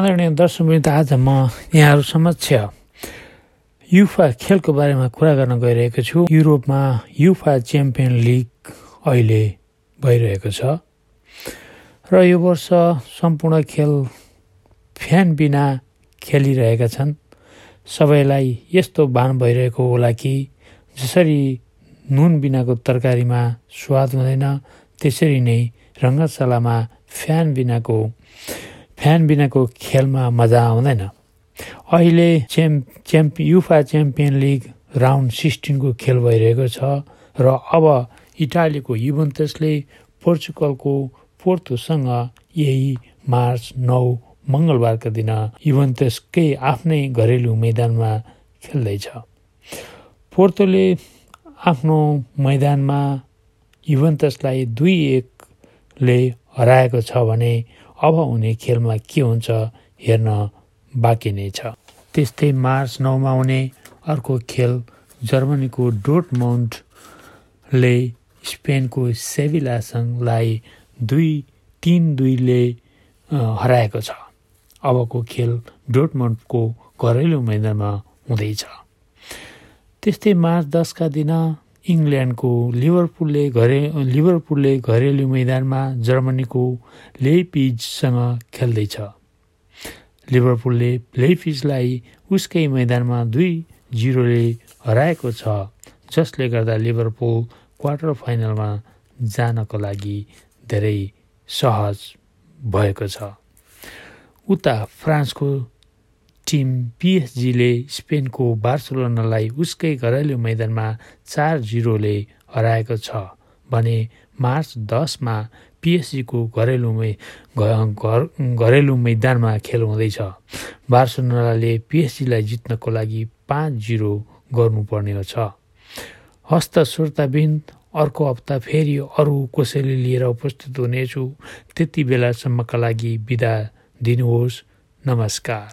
आदरणीय दर्शकवृन्द आज म यहाँहरू समक्ष युफा खेलको बारेमा कुरा गर्न गइरहेको छु। युरोपमा युफा च्याम्पियन लिग अहिले भइरहेको छ। र यो वर्ष सम्पूर्ण खेल फ्यान बिना खेलिरहेका छन्। सबैलाई यस्तो भान भइरहेको होला कि जसरी नुन बिनाको तरकारीमा स्वाद हुँदैन त्यसरी नै रङ्गशालामा फ्यान बिनाको फ्यान बिनाको खेलमा मजा आउँदैन। अहिले champ champ UEFA champion league round सिक्सटिनको खेल भइरहेको छ र अब इटालीको युभन्तसले पोर्चुगलको पोर्तोसँग यही मार्च नौ मङ्गलबारका दिन युभन्तसकै आफ्नै घरेलु मैदानमा खेल्दैछ। पोर्तोले आफ्नो मैदानमा युभन्तसलाई दुई एकले हराएको छ भने अब हुने खेलमा के हुन्छ हेर्न बाँकी नै छ। त्यस्तै मार्च नौमा हुने अर्को खेल जर्मनीको डोटमाउन्टले स्पेनको सेभिलासँगलाई दुई तिन दुईले हराएको छ। अबको खेल डोटमन्टको घरेलु मैदानमा हुँदैछ। त्यस्तै मार्च दसका दिन इङ्ल्यान्डको लिभरपुलले घरे लिभरपुलले घरेलु मैदानमा जर्मनीको लेपिजसँग खेल्दैछ। लिभरपुलले लेपिजलाई उसकै मैदानमा दुई जिरोले हराएको छ जसले गर्दा लिभरपुल क्वार्टर फाइनलमा जानको लागि धेरै सहज भएको छ। उता फ्रान्सको टिम पिएसजीले स्पेनको बार्सलोनालाई उसकै घरेलु मैदानमा चार जिरोले हराएको छ भने मार्च दसमा पिएसजीको घरेलु मै घर घरेलु मैदानमा खेल हुँदैछ। बार्सलोनाले पिएसजीलाई जित्नको लागि पाँच जिरो गर्नुपर्ने छ। हस्त श्रोताबिन्द अर्को हप्ता फेरि अरू कसैले लिएर उपस्थित हुनेछु। त्यति बेलासम्मका लागि बिदा दिनुहोस्। नमस्कार।